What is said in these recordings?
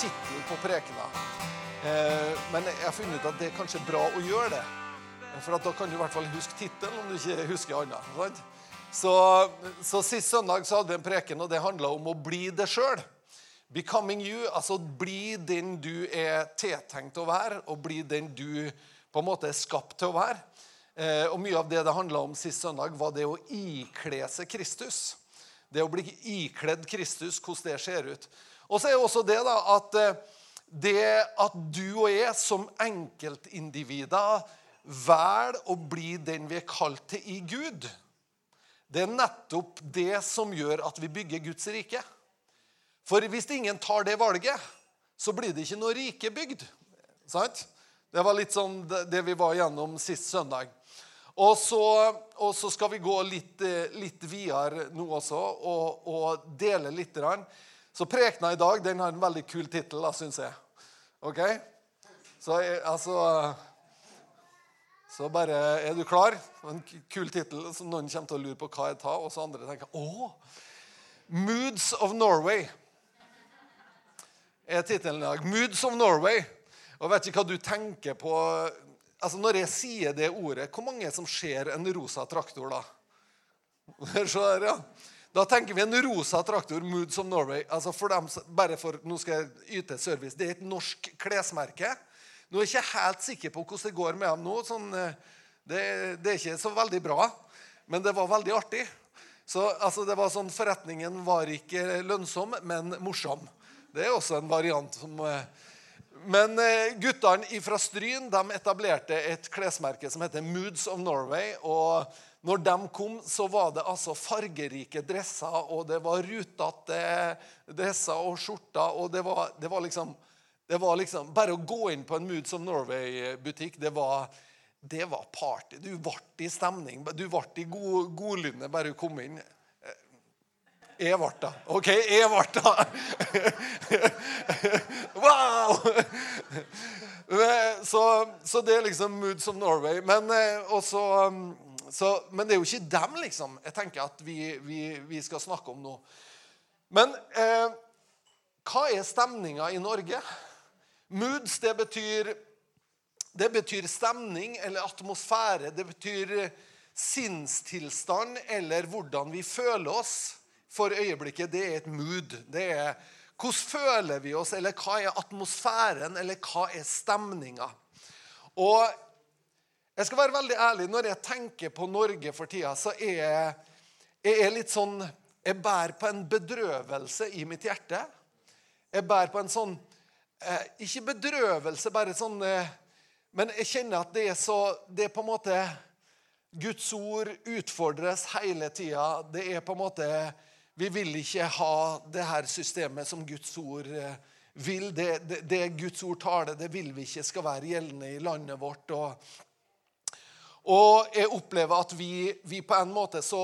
søndag så, så ga jeg ikke noe tittel på prekena. Eh, men jeg har funnet ut at det er kanskje bra å gjøre det. For da kan du i hvert fall huske tittelen om du ikke husker annet. Så, så Sist søndag så hadde vi en preken, og det handla om å bli det sjøl. Becoming you, altså bli den du er tiltenkt å være, og bli den du på en måte er skapt til å være. Eh, og Mye av det det handla om sist søndag, var det å ikle seg Kristus. Det å bli ikledd Kristus, hvordan det ser ut. Og så er det også det da, at eh, det at du og jeg som enkeltindivider velger å bli den vi er kalt til i Gud, det er nettopp det som gjør at vi bygger Guds rike. For hvis ingen tar det valget, så blir det ikke noe rike bygd. Sant? Det var litt sånn det vi var gjennom sist søndag. Og så, og så, skal vi gå litt, eh, litt videre nå også og, og dele litt. Så prekena i dag den har en veldig kul tittel, syns jeg. OK? Så altså Så bare Er du klar? En kul tittel. Så noen kommer til å lure på hva jeg tar, og så andre tenker Å! Moods of Norway er tittelen i dag. Moods of Norway. Og vet ikke hva du tenker på altså Når jeg sier det ordet, hvor mange som ser en rosa traktor da? Der, ja. Da tenker vi en rosa traktor, Moods of Norway. altså for dem, bare for, Nå skal jeg yte service. Det er et norsk klesmerke. Nå er jeg ikke helt sikker på hvordan det går med dem nå. Sånn, eh, det, det, er ikke så veldig bra, men det var veldig artig. Så altså, det var sånn, Forretningen var ikke lønnsom, men morsom. Det er også en variant som eh, men eh, guttene fra Stryn de etablerte et klesmerke som heter Moods of Norway. og når de kom, så var det altså fargerike dresser, og det var rutete dresser og skjorter. og det var, det var, liksom, det var liksom, Bare å gå inn på en Moods of Norway-butikk, det det var party. Du ble i stemning. Du ble i god, godlynne bare du kom inn. Jeg ble da. OK, jeg ble da. wow! Så, så, det er liksom Moods of Norway. Men, eh, også, så, men, det er jo ikke dem liksom, jeg tenker at vi, vi, vi skal snakke om nå. Men eh, hva er stemninga i Norge? Moods, det betyr, det betyr stemning eller atmosfære. Det betyr sinnstilstand eller hvordan vi føler oss for øyeblikket, det er et mood. Det er hvordan føler vi oss, eller hva er atmosfæren, eller hva er stemninga? Og jeg skal være veldig ærlig, når jeg tenker på Norge for tida, så er jeg, jeg er litt sånn Jeg bærer på en bedrøvelse i mitt hjerte. Jeg bærer på en sånn eh, Ikke bedrøvelse, bare sånn eh, Men jeg kjenner at det er så Det er på en måte Guds ord utfordres hele tida. Det er på en måte vi vil ikke ha det her systemet som Guds ord eh, vil. Det, det, det Guds ord taler, det vil vi ikke skal være gjeldende i landet vårt. Og, og jeg opplever at vi, vi, på en måte så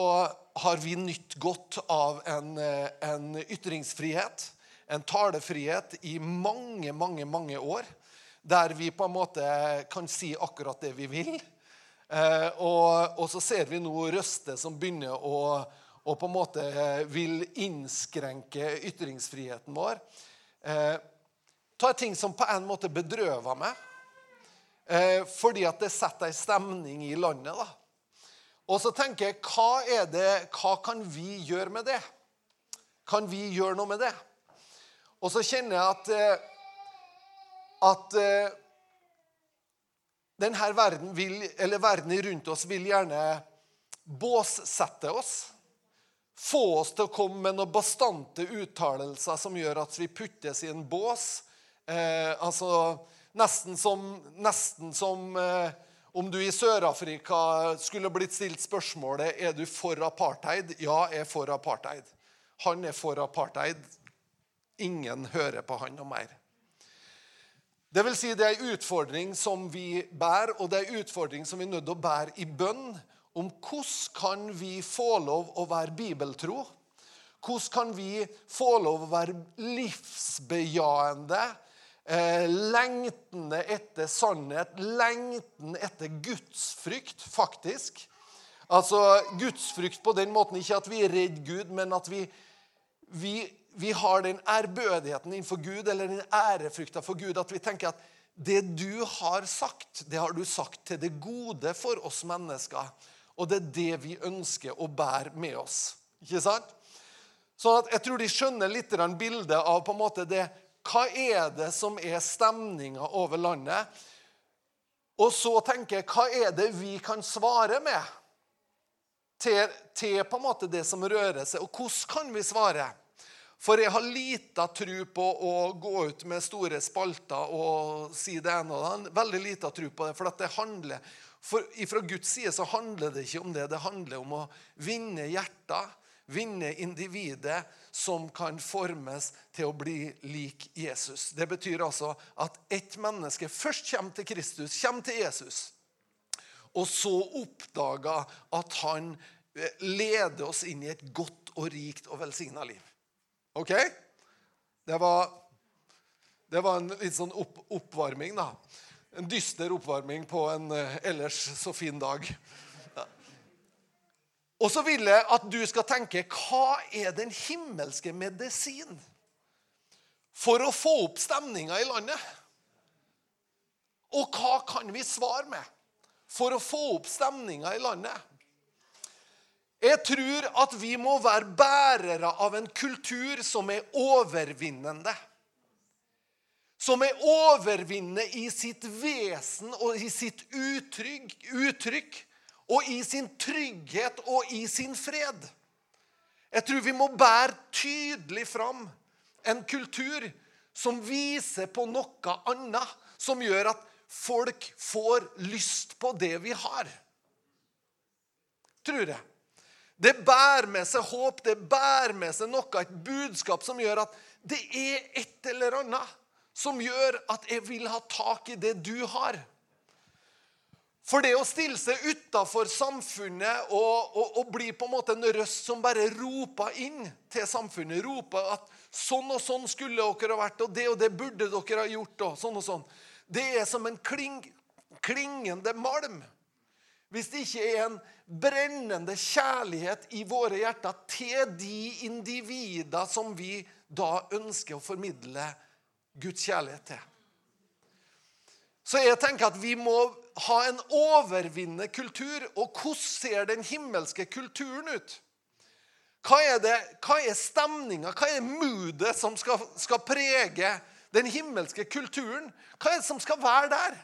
har vi nytt godt av en, eh, en ytringsfrihet, en talefrihet, i mange, mange, mange år. Der vi på en måte kan si akkurat det vi vil. Eh, og, og så ser vi nå røster som begynner å og på en måte eh, vil innskrenke ytringsfriheten vår. Eh, ta ting som på en måte bedrøver meg, fordi at det setter ei stemning i landet. da. Og så tenker jeg hva, er det, hva kan vi gjøre med det? Kan vi gjøre noe med det? Og så kjenner jeg at, eh, at eh, denne verden, vil, eller verden rundt oss vil gjerne båssette oss. Få oss til å komme med noen bastante uttalelser som gjør at vi puttes i en bås. Eh, altså nesten som, nesten som eh, om du i Sør-Afrika skulle blitt stilt spørsmålet er du for apartheid. Ja, jeg er for apartheid. Han er for apartheid. Ingen hører på han noe mer. Det vil si, det er en utfordring som vi bærer, og det er en utfordring som vi er nødt til å bære i bønn om hvordan kan vi få lov å være bibeltro? Hvordan kan vi få lov å være livsbejaende, lengtende etter sannhet, lengten etter gudsfrykt, faktisk? Altså gudsfrykt på den måten ikke at vi er redd Gud, men at vi, vi, vi har den ærbødigheten innenfor Gud, eller den ærefrykta for Gud, at vi tenker at det du har sagt, det har du sagt til det gode for oss mennesker. Og det er det vi ønsker å bære med oss. Ikke sant? Sånn at Jeg tror de skjønner litt bildet av på en måte det Hva er det som er stemninga over landet? Og så tenker jeg hva er det vi kan svare med til, til på en måte det som rører seg? Og hvordan kan vi svare? For jeg har lita tro på å gå ut med store spalter og si det ene og det andre. Veldig lita tro på det. For det handler, for fra Guds side så handler det ikke om det. Det handler om å vinne hjerter, vinne individet som kan formes til å bli lik Jesus. Det betyr altså at ett menneske først kommer til Kristus, kommer til Jesus, og så oppdager at han eh, leder oss inn i et godt og rikt og velsigna liv. OK? Det var, det var en litt sånn opp, oppvarming, da. En dyster oppvarming på en uh, ellers så fin dag. Og så vil jeg at du skal tenke hva er den himmelske medisin for å få opp stemninga i landet? Og hva kan vi svare med for å få opp stemninga i landet? Jeg tror at vi må være bærere av en kultur som er overvinnende. Som er overvinnende i sitt vesen og i sitt uttrykk, uttrykk og i sin trygghet og i sin fred. Jeg tror vi må bære tydelig fram en kultur som viser på noe annet, som gjør at folk får lyst på det vi har. Tror jeg. Det bærer med seg håp, det bærer med seg noe, et budskap som gjør at det er et eller annet som gjør at jeg vil ha tak i det du har. For det å stille seg utafor samfunnet og, og, og, bli på en måte en røst som bare roper inn til samfunnet, roper at sånn og sånn skulle dere ha vært, og det og det burde dere ha gjort, og sånn og sånn, det er som en kling, klingende malm. Hvis det ikke er en brennende kjærlighet i våre hjerter til de individer som vi da ønsker å formidle Guds kjærlighet til. Så jeg tenker at vi må ha en overvinnende kultur. Og hvordan ser den himmelske kulturen ut? Hva er, det, hva er stemninga, hva er moodet som skal, skal prege den himmelske kulturen? Hva er det som skal være der?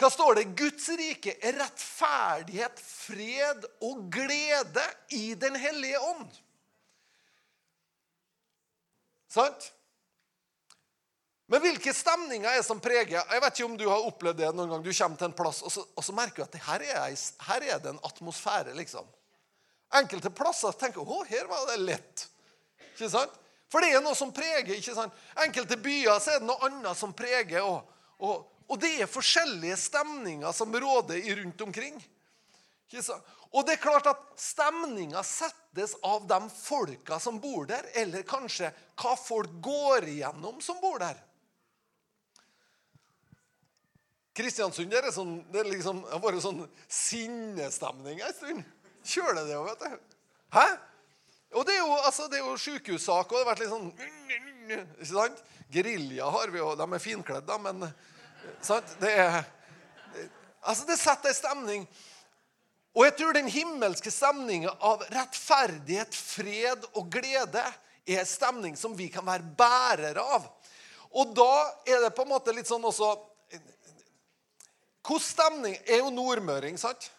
Hva står det? Guds rike er rettferdighet, fred og glede i Den hellige ånd. Sant? Men hvilke stemninger er det som preger Jeg vet ikke om du har opplevd det noen gang. Du kommer til en plass, og så, og så merker du at her er, her er, det en atmosfære. liksom. Enkelte plasser tenker å, her var det lett. Ikke sant? For det er noe som preger. ikke sant? Enkelte byer så er det noe annet som preger. og, og og det er forskjellige stemninger som råder rundt omkring. Og det er klart at stemninga settes av de folka som bor der, eller kanskje hva folk går igjennom som bor der. Kristiansund er sånn, det er liksom, har vært sånn sinnestemning en stund. Kjøler det jo, vet du. Hæ? Og det er jo, altså, det jo sykehussak, og det har vært litt sånn ikke sant? Gerilja har vi jo. De er finkledd, da, men det, er, altså det setter en stemning. Og jeg tror den himmelske stemningen av rettferdighet, fred og glede er en stemning som vi kan være bærere av. Og da er det på en måte litt sånn også Hvordan stemning er jo nordmøring, sant?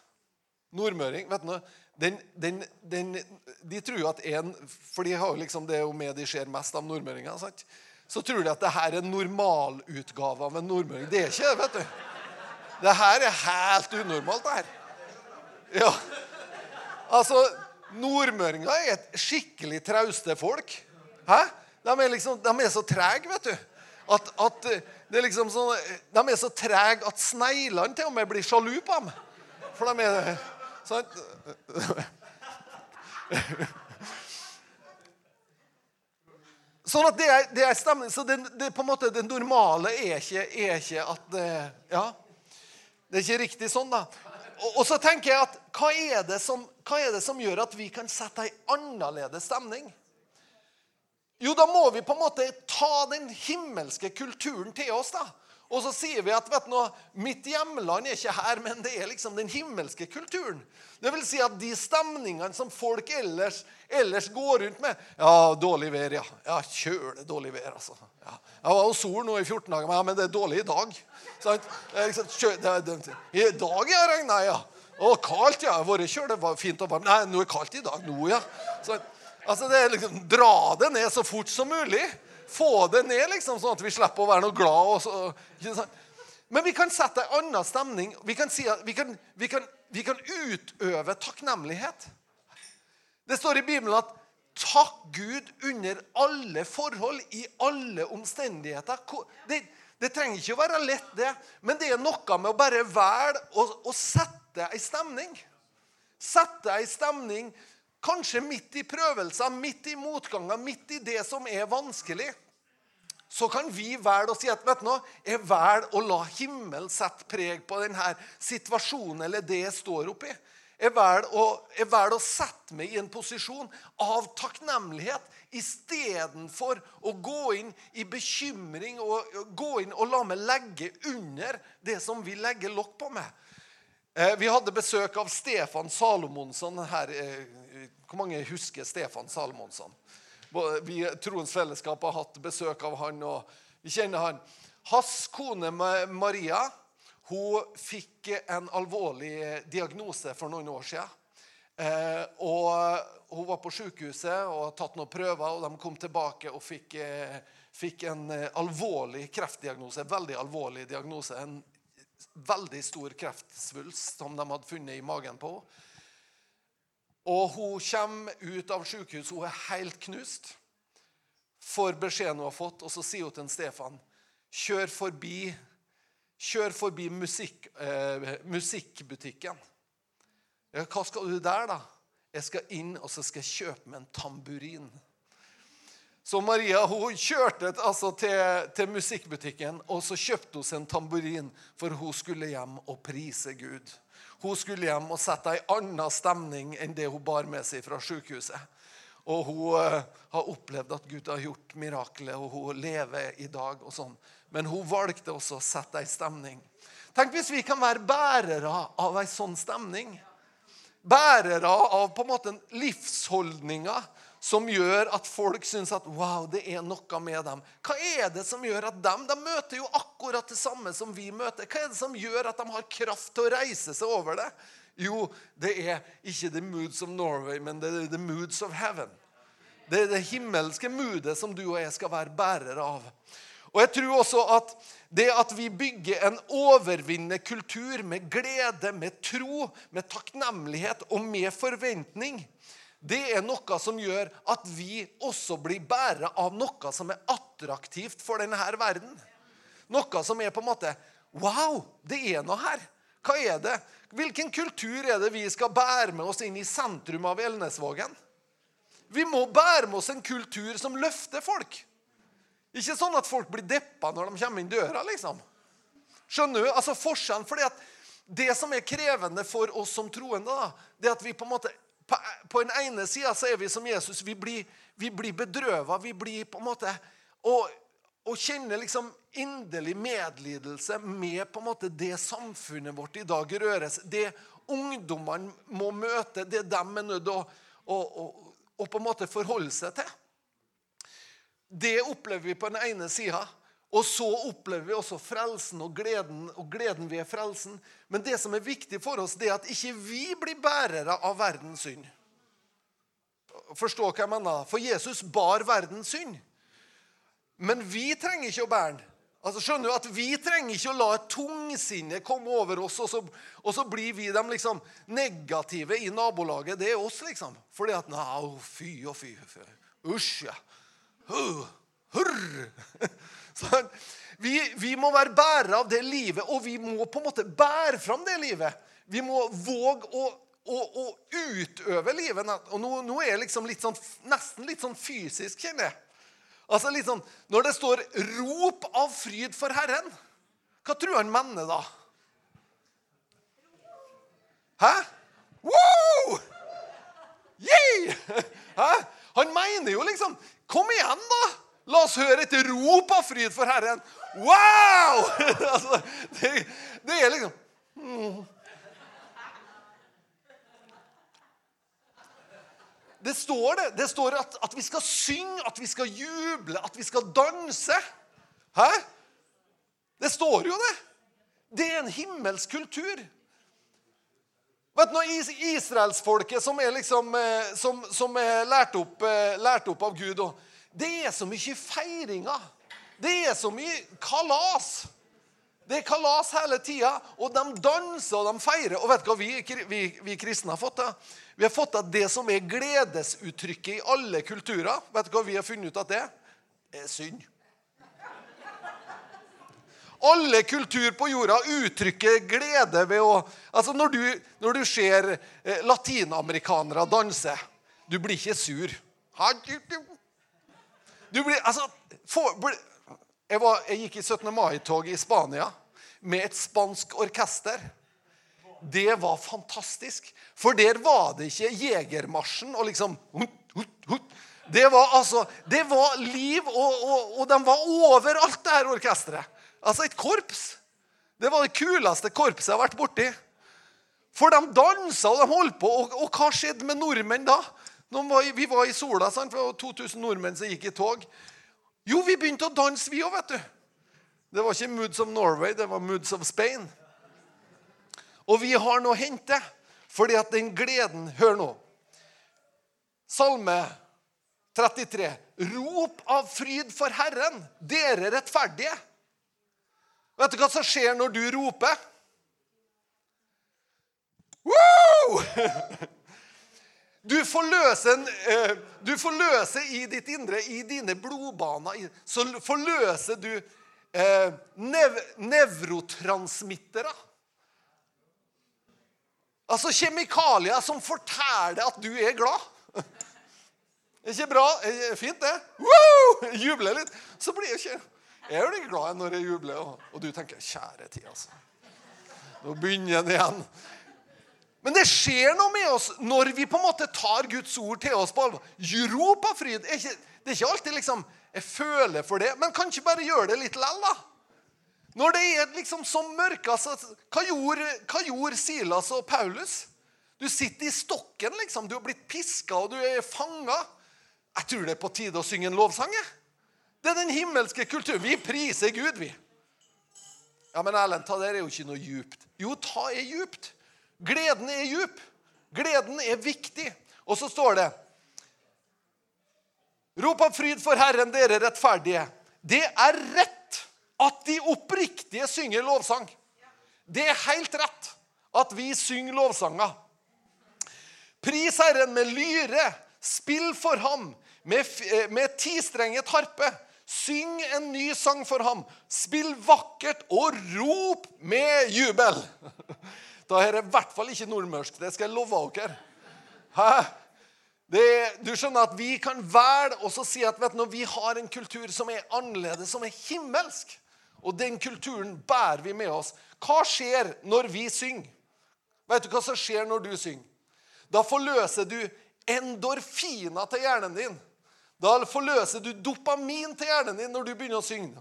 Nordmøring, vet du noe? Den, den, den, de tror jo at en For de har liksom, det er jo med de ser mest av nordmøringer. sant? så tror de at det her er normalutgave av en nordmøring. Det er ikke det, vet du. Det her er helt unormalt, det her. Ja. Altså, nordmøringer er et skikkelig trauste folk. Hæ? De er, liksom, de er så trege, vet du. At, at, det er liksom sånn, De er så trege at sneglene til og med blir sjalu på dem. For de er sant? Sånn at det er, det er stemning. Så det, det, på en måte, det normale er ikke, er ikke at Ja. Det er ikke riktig sånn, da. Og, og, så tenker jeg at hva er, som, hva er det som gjør at vi kan sette ei annerledes stemning? Jo, da må vi på en måte ta den himmelske kulturen til oss. da. Og så sier vi at vet du mitt hjemland er ikke her, men det er liksom den himmelske kulturen. Det vil si at de stemningene som folk ellers, ellers går rundt med Ja, dårlig vær, ja. Ja, Kjøle dårlig vær, altså. Ja. Jeg var hos sol nå i 14 dager, men, ja, men det er dårlig i dag. Sant? Liksom, I dag har det regna, ja. Og kaldt, ja. Vært kjølig, fint og varmt. Nei, nå er det kaldt i dag. Nå, ja. Så, altså, det er liksom, Dra det ned så fort som mulig. Få det ned, liksom, sånn at vi slipper å være noe glad. Og så, Men vi kan sette en annen stemning. Vi kan, si vi kan, vi, kan, vi kan utøve takknemlighet. Det står i Bibelen at takk Gud under alle forhold, i alle omstendigheter. Det, det trenger ikke å være lett, det, men det er noe med å bare velge å sette ei stemning. Sette ei stemning Kanskje midt i prøvelser, midt i motganger, midt i det som er vanskelig. Så kan vi velge å si at vet du noe, jeg velger å la himmelen sette preg på denne situasjonen eller det jeg står oppi. Jeg velger, å, å sette meg i en posisjon av takknemlighet istedenfor å gå inn i bekymring og gå inn og la meg legge under det som vi legger lokk på meg. Eh, vi hadde besøk av Stefan Salomonsson her eh, hvor mange husker Stefan Salmonsson? Vi Troens Fellesskap har hatt besøk av han, og vi kjenner han. Hans kone Maria hun fikk en alvorlig diagnose for noen år siden. Eh, og hun var på sykehuset og hadde tatt noen prøver, og de kom tilbake og fikk, eh, fikk en eh, alvorlig kreftdiagnose. Veldig alvorlig diagnose. En veldig stor kreftsvulst som de hadde funnet i magen på henne. Og hun kommer ut av sykehuset, hun er helt knust. Får beskjeden hun har fått, og så sier hun til Stefan Kjør forbi, kjør forbi musikk, eh, musikkbutikken. Ja, hva skal du der, da? Jeg skal inn og så skal jeg kjøpe meg en tamburin. Så Maria hun kjørte altså, til, til, musikkbutikken og så kjøpte hun en tamburin, for hun skulle hjem og prise Gud. Hun skulle hjem og sette ei anna stemning enn det hun bar med seg fra sykehuset. Og hun uh, har opplevd at Gud har gjort miraklet, og hun lever i dag. og sånn. Men hun valgte også å sette ei stemning. Tenk hvis vi kan være bærere av ei sånn stemning. Bærere av på en måte livsholdninger som gjør at folk syns at wow, det er noe med dem. Hva er det som gjør at dem de møter jo akkurat det samme som vi møter? Hva er det som gjør at de har kraft til å reise seg over det? Jo, det er ikke the moods of Norway, men det er the moods of heaven. Det er det himmelske moodet som du og jeg skal være bærere av. Og jeg tror også at det at vi bygger en overvinnende kultur med glede, med tro, med takknemlighet og med forventning, det er noe som gjør at vi også blir bærere av noe som er attraktivt for denne verden. Noe som er på en måte Wow, det er noe her. Hva er det? Hvilken kultur er det vi skal bære med oss inn i sentrum av Elnesvågen? Vi må bære med oss en kultur som løfter folk. Ikke sånn at folk blir deppa når de kommer inn døra, liksom. Skjønner du? Altså forskjellen, fordi at Det som er krevende for oss som troende, da, det er at vi på en måte på, den ene sida er vi som Jesus. Vi blir, vi blir bedrøva. Vi blir på en måte og, og kjenner liksom inderlig medlidelse med på en måte det samfunnet vårt i dag røres. Det ungdommene må møte, det de er nødt til å, å, å, å på en måte forholde seg til. Det opplever vi på den ene sida. Og så opplever vi også frelsen og gleden, og gleden ved frelsen. Men det som er viktig for oss, det er at ikke vi blir bærere av verdens synd. Forstå hva jeg mener? For Jesus bar verdens synd. Men vi trenger ikke å bære den. Altså, skjønner du at Vi trenger ikke å la et tungsinne komme over oss, og så, og så blir vi de liksom negative i nabolaget. Det er oss, liksom. Fordi at Nei, fy og fy. fy. Usj, ja. Hurr. Sånn. Vi, vi, må være bærere av det livet, og vi må på en måte bære fram det livet. Vi må våge å, å, å utøve livet. Og nå, nå er jeg liksom litt sånn, nesten litt sånn fysisk, kjenner jeg. Altså litt sånn, Når det står 'rop av fryd for Herren', hva tror han mener da? Hæ? Wow! Yeah! Hæ? Han mener jo liksom Kom igjen, da! La oss høre et rop av fryd for Herren. Wow! altså, det, det, er liksom mm. Det står det. Det står at, at, vi skal synge, at vi skal juble, at vi skal danse. Hæ? Det står jo det. Det er en himmelsk kultur. Vet du, Israelsfolket som er, liksom, eh, som, som er lært, opp, eh, lært opp av Gud Det er så mye feiringer. Det er så mye kalas. Det er kalas hele tida, og de danser og de feirer. Og vet du hva vi, vi, vi kristne har fått? til? Vi har fått at det som er gledesuttrykket i alle kulturer Vet du hva vi har funnet ut at det er synd. Alle kultur på jorda uttrykker glede ved å Altså, Når du, når du ser eh, latinamerikanere danse Du blir ikke sur. Du blir Altså for, jeg, var, jeg, gikk i 17. mai-toget i Spania med et spansk orkester. Det var fantastisk. For der var det ikke Jegermarsjen og liksom Det var altså, det var liv, og, og, og de var overalt, det her orkesteret. Altså et korps. Det var det kuleste korpset jeg har vært borti. For de dansa og de holdt på. Og, og hva skjedde med nordmenn da? Var, vi var i sola, sant? for 2000 nordmenn som gikk i tog. Jo, vi begynte å danse, vi òg, vet du. Det var ikke Moods of Norway, det var Moods of Spain. Og vi har noe å hente, fordi at den gleden Hør nå. Salme 33. Rop av fryd for Herren, dere rettferdige. Vet du hva som skjer når du roper? Woo! Du forløser, en, du forløser i ditt indre, i dine blodbaner, så forløser du eh, nev nevrotransmittere. Altså kjemikalier som forteller at du er glad. Ikke bra? Fint, det? Woo! Jubler litt. Så blir jeg ikke jeg er jo glad når jeg jubler, og du tenker 'kjære tid', altså. Nå begynner den igjen. Men det skjer noe med oss når vi på en måte tar Guds ord til oss på alvor. Europafryd. Det er, ikke, alltid liksom jeg føler for det, men kan ikke bare gjøre det litt lell, da? Når det er liksom så mørkt altså, hva, hva gjorde Silas og Paulus? Du sitter i stokken, liksom. Du har blitt piska, og du er fanga. Jeg tror det er på tide å synge en lovsang. Det er den himmelske kulturen. Vi priser Gud, vi. Ja, Men Erlend, ta det er jo ikke noe djupt. Jo, ta er djupt. Gleden er djup. Gleden er viktig. Og så står det Rop av fryd for Herren, dere rettferdige. Det er rett at de oppriktige synger lovsang. Det er helt rett at vi synger lovsanger. Pris Herren med lyre. Spill for ham med, eh, med tistrenget harpe. Syng en ny sang for ham. Spill vakkert og rop med jubel. Da er det i hvert fall ikke nordmørsk. Det skal jeg love dere. Hæ? Det, du skjønner at Vi kan velge og si at vet du, når vi har en kultur som er annerledes, som er himmelsk, og den kulturen bærer vi med oss Hva skjer når vi synger? Vet du hva som skjer når du synger? Da forløser du endorfiner til hjernen din. Da forløser du dopamin til hjernen din når du begynner å synge.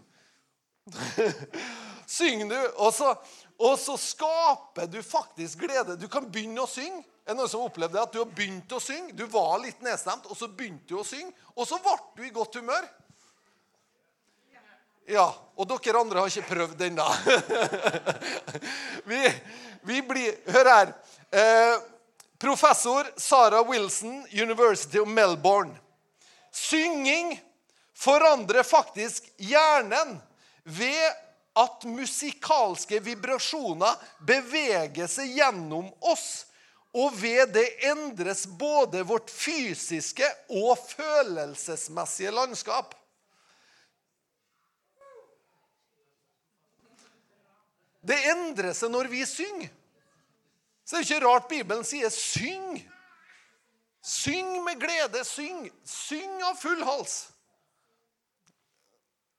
Synger du, og så, og så, skaper du faktisk glede. Du kan begynne å synge. Er det noen som opplevde at du har begynt å synge? Du var litt nedstemt, og så begynte du å synge, og så ble du i godt humør. Ja, og dere andre har ikke prøvd den, da. vi, vi blir Hør her. Eh, professor Sarah Wilson, University of Melbourne. Synging forandrer faktisk hjernen ved at musikalske vibrasjoner beveger seg gjennom oss. Og ved det endres både vårt fysiske og følelsesmessige landskap. Det endrer seg når vi synger. Så det er ikke rart Bibelen sier 'syng'. Syng med glede. Syng. Syng av full hals.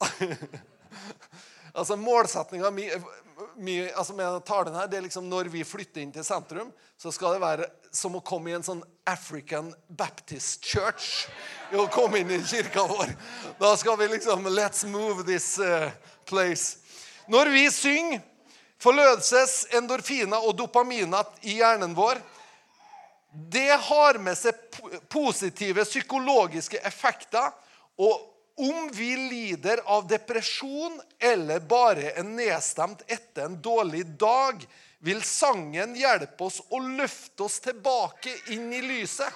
altså Målsettinga mi, mi altså med talen her, det er liksom når vi flytter inn til sentrum, så skal det være som å komme i en sånn African Baptist Church. Å komme inn i kirka vår. Da skal vi liksom Let's move this uh, place. Når vi synger, forløses endorfiner og dopaminer i hjernen vår. Det har med seg positive psykologiske effekter. Og om vi lider av depresjon eller bare er nedstemt etter en dårlig dag, vil sangen hjelpe oss å løfte oss tilbake inn i lyset.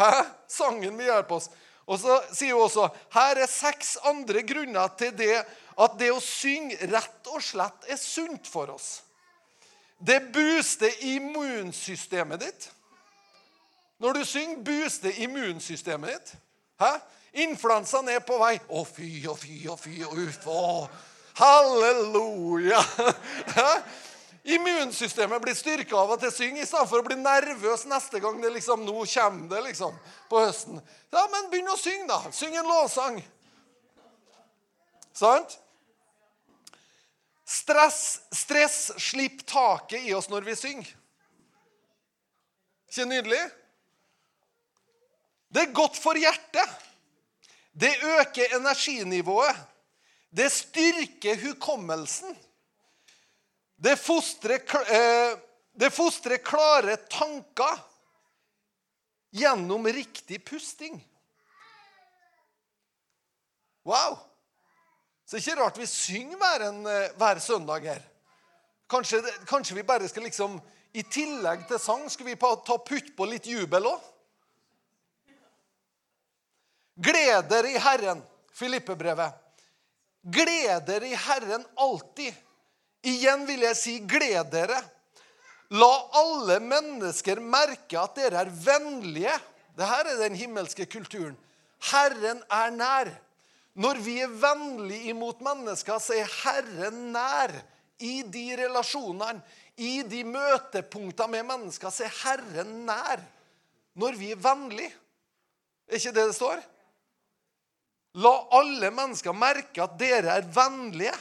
Hæ? Sangen vil hjelpe oss. Og så sier hun også her er seks andre grunner til det at det å synge rett og slett er sunt for oss. Det booster immunsystemet ditt. Når du synger, booster immunsystemet ditt. Hæ? Influensaen er på vei. Å, fy å, fy å, fy og uff. Å, halleluja. Immunsystemet blir styrka av at jeg synger, istedenfor å bli nervøs neste gang det liksom, nå kommer det liksom, på høsten. Ja, Men begynn å synge, da. Syng en lovsang. Sant? Stress, stress slipper taket i oss når vi synger. Ikke nydelig? Det er godt for hjertet. Det øker energinivået. Det styrker hukommelsen. Det fostrer, eh, det fostrer klare tanker gjennom riktig pusting. Wow! Så det er ikke rart vi synger hver, en, eh, hver søndag her. Kanskje, kanskje, vi bare skal liksom I tillegg til sang skal vi ta putt på litt jubel òg? Gled dere i Herren. Filippebrevet. Gleder i Herren alltid. Igjen vil jeg si gled dere. La alle mennesker merke at dere er vennlige. Dette er den himmelske kulturen. Herren er nær. Når vi er vennlige imot mennesker, så er Herren nær. I de relasjonene, i de møtepunktene med mennesker, så er Herren nær. Når vi er vennlige. Er ikke det det står? La alle mennesker merke at dere er vennlige.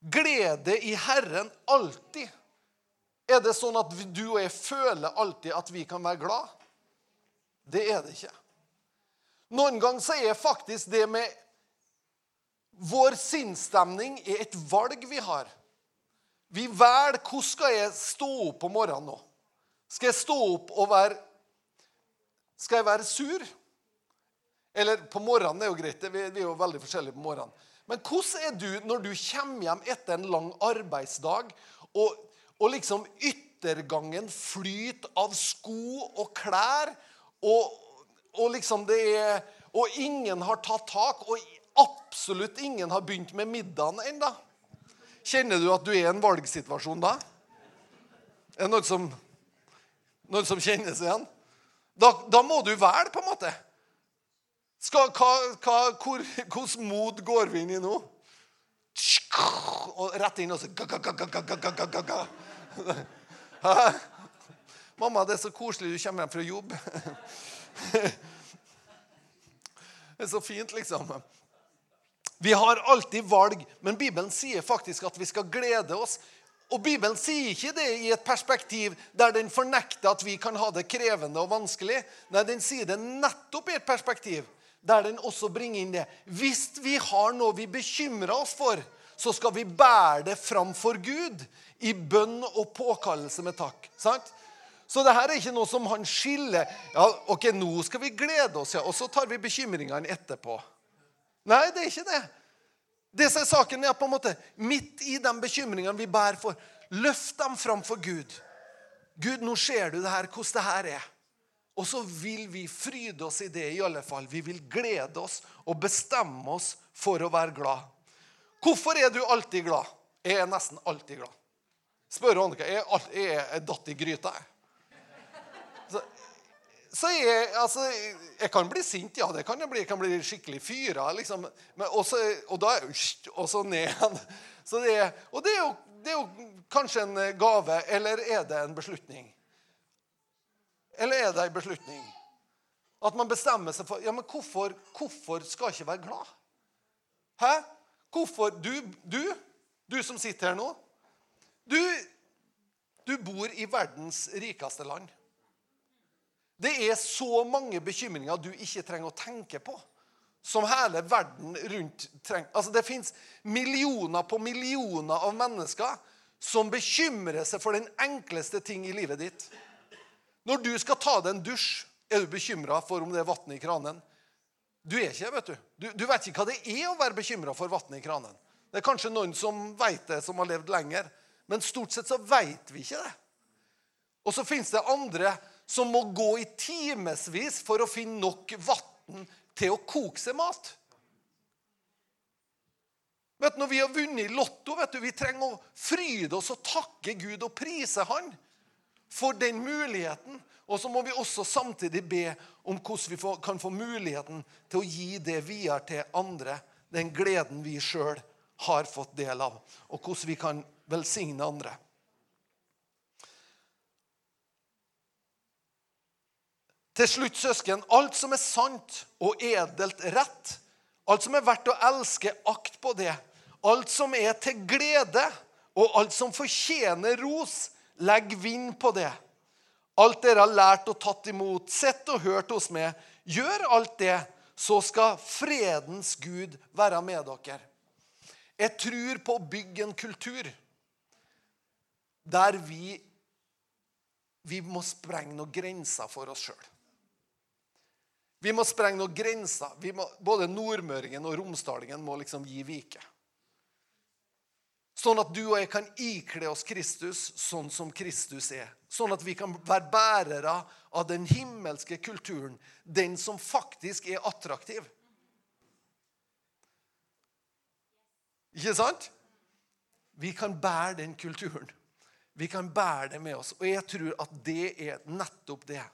Glede i Herren alltid. Er det sånn at du og jeg føler alltid at vi kan være glad? Det er det ikke. Noen ganger så er faktisk det med vår sinnsstemning er et valg vi har. Vi velger hvordan skal jeg stå opp om morgenen nå. Skal jeg stå opp og være Skal jeg være sur? Eller på morgenen er jo greit. Vi er jo veldig forskjellige på morgenen. Men hvordan er du når du kommer hjem etter en lang arbeidsdag, og, og liksom yttergangen flyter av sko og klær, og, og liksom det er Og ingen har tatt tak, og absolutt ingen har begynt med middagen ennå? Kjenner du at du er i en valgsituasjon da? Er det noen som, noen som kjennes igjen? Da, da må du velge, på en måte. Skal, hva, hva, hvor, Hvordan mod går vi inn i nå? Og rett inn og så ga, ga, ga, Mamma, det er så koselig du kommer hjem fra jobb. Det er så fint, liksom. Vi har alltid valg, men Bibelen sier faktisk at vi skal glede oss. Og Bibelen sier ikke det i et perspektiv der den fornekter at vi kan ha det krevende og vanskelig. Nei, den sier det nettopp i et perspektiv der den også bringer inn det. Hvis vi har noe vi bekymrer oss for, så skal vi bære det fram for Gud i bønn og påkallelse med takk. Sant? Så det her er ikke noe som han skiller ja, ok, nå skal vi glede oss, ja, og så tar vi bekymringene etterpå. Nei, det er ikke det. Det som er saken er på en måte, Midt i de bekymringene vi bærer for, løft dem fram for Gud. Gud, nå ser du det her, hvordan det her er. Og så vil vi fryde oss i det i alle fall. Vi vil glede oss og bestemme oss for å være glad. Hvorfor er du alltid glad? Jeg er nesten alltid glad. Spør Annika. Jeg jeg er datt i gryta, jeg. Så jeg, altså, jeg kan bli sint, ja. det kan Jeg bli, jeg kan bli skikkelig fyra. Liksom. Men også, og da og så ned igjen. Og det er, jo, det er jo kanskje en gave, eller er det en beslutning? Eller er det en beslutning? At man bestemmer seg for ja, men hvorfor, hvorfor skal jeg ikke være glad? Hæ? Hvorfor? Du, du, du som sitter her nå, du, du bor i verdens rikeste land. Det er så mange bekymringer du ikke trenger å tenke på, som hele verden rundt trenger. Altså, det fins millioner på millioner av mennesker som bekymrer seg for den enkleste ting i livet ditt. Når du skal ta deg en dusj, er du bekymra for om det er vann i kranen. Du er ikke vet du. du. Du vet ikke hva det er å være bekymra for vann i kranen. Det er kanskje noen som vet det, som har levd lenger. Men stort sett så vet vi ikke det. Og så fins det andre som må gå i timevis for å finne nok vann til å koke seg mat. Vet du, Når vi har vunnet i Lotto, vet du, vi trenger å fryde oss og takke Gud og prise Han for den muligheten. Og så må vi også samtidig be om hvordan vi kan få muligheten til å gi det videre til andre. Den gleden vi sjøl har fått del av, og hvordan vi kan velsigne andre. Til slutt, søsken, alt som er sant og edelt rett, alt som er verdt å elske, akt på det. Alt som er til glede, og alt som fortjener ros, legg vind på det. Alt dere har lært og tatt imot, sett og hørt hos meg, gjør alt det, så skal fredens Gud være med dere. Jeg tror på å bygge en kultur der vi, vi må sprenge noen grenser for oss sjøl. Vi må sprenge noen grenser. Må, både nordmøringen og romsdalingen må liksom gi vike. Sånn at du og jeg kan ikle oss Kristus sånn som Kristus er. Sånn at vi kan være bærere av den himmelske kulturen. Den som faktisk er attraktiv. Ikke sant? Vi kan bære den kulturen. Vi kan bære det med oss. Og jeg tror at det er nettopp det.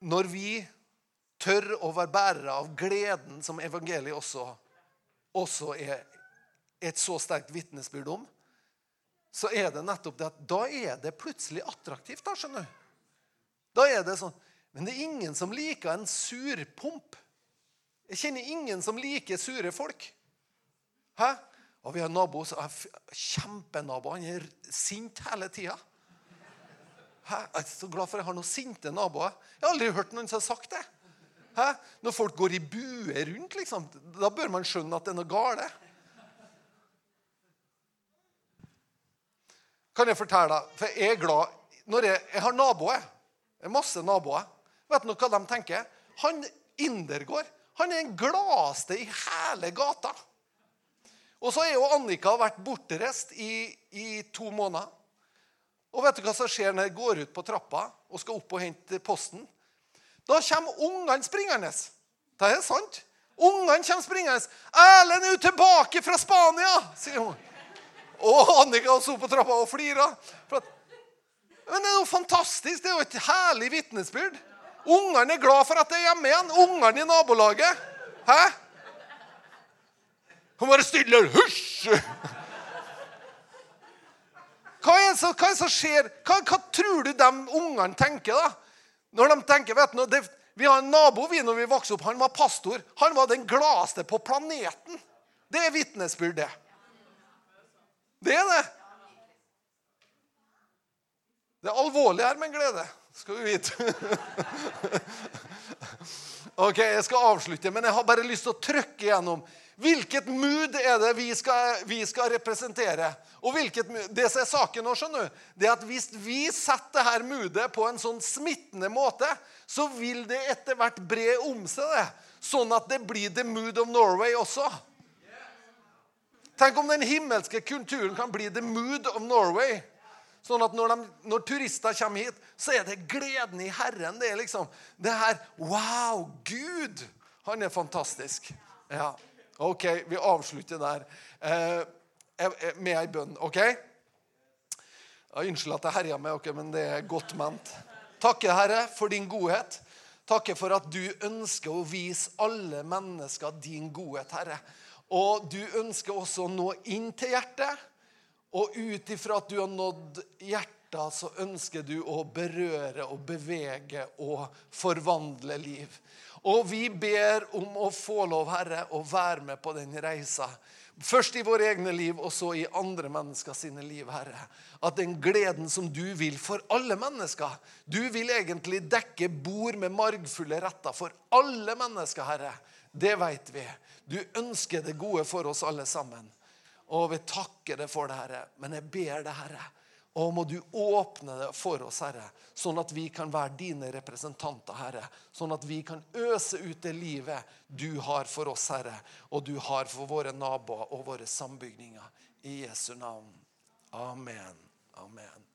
Når vi tør å være bærer av gleden som evangeliet også, også er et så sterkt vitnesbyrd om, så er det nettopp det at da er det plutselig attraktivt. Da skjønner du. Da er det sånn Men det er ingen som liker en surpomp. Jeg kjenner ingen som liker sure folk. Hæ? Og vi har nabo som er kjempenabo. Han er sint hele tida. Jeg er så glad for jeg har noen sinte naboer. Jeg har aldri hørt noen som har sagt det. Hæ? Når folk går i bue rundt, liksom, da bør man skjønne at det er noe galt. Kan jeg fortelle deg, for jeg er glad når jeg, jeg har naboer. Jeg har masse naboer. Vet du hva de tenker? Han Indergård han er den gladeste i hele gata. Og så er jo Annika vært bortreist i, i to måneder. Og vet du hva som skjer når jeg går ut på trappa og skal opp og hente posten? Da kommer ungene springende. Det er sant. Ungene kommer springende. 'Erlend er jo tilbake fra Spania!' sier hun. Og Annika sto på trappa og flira. Men det er jo fantastisk. Det er jo et herlig vitnesbyrd. Ungene er glad for at det er hjemme igjen. Ungene i nabolaget. Hæ? Hun bare stille. Hysj! Hva er det som, skjer? Hva, hva, tror du de ungene tenker? da? Når de tenker, vet du, Vi har en nabo vi når vi vokste opp. Han var pastor. Han var den gladeste på planeten. Det er vitnesbyrd, det. Det er det. Det er alvorlig her men glede, skal du vite. ok, Jeg skal avslutte, men jeg har bare lyst til å trykke gjennom Hvilket mood er det vi skal, vi skal representere? Og hvilket, Det som er saken nå, skjønner du, det er at hvis vi setter dette moodet på en sånn smittende måte, så vil det etter hvert bre om seg, det. Sånn at det blir the mood of Norway også. Tenk om den himmelske kulturen kan bli the mood of Norway. Sånn at når, de, når, turister kommer hit, så er det gleden i Herren. Det er liksom det her Wow, Gud! Han er fantastisk. Ja. OK, vi avslutter der eh, med ei bønn. OK? Ja, unnskyld at jeg herja med dere, men det er godt ment. Takke, Herre, for din godhet. Takke for at du ønsker å vise alle mennesker din godhet, Herre. Og du ønsker også å nå inn til hjertet. Og ut ifra at du har nådd hjertet så ønsker du å berøre og bevege og forvandle liv. Og vi ber om å få lov, Herre, å være med på den reisa. Først i våre egne liv, og så i andre mennesker sine liv, Herre. At den gleden som du vil for alle mennesker Du vil egentlig dekke bord med margfulle retter for alle mennesker, Herre. Det vet vi. Du ønsker det gode for oss alle sammen. Og vi takker deg for det, Herre. Men jeg ber deg, Herre, og må du åpne det for oss, Herre, sånn at vi kan være dine representanter, Herre. Sånn at vi kan øse ut det livet du har for oss, Herre, og du har for våre naboer og våre sambygninger. I Jesu navn. Amen. Amen.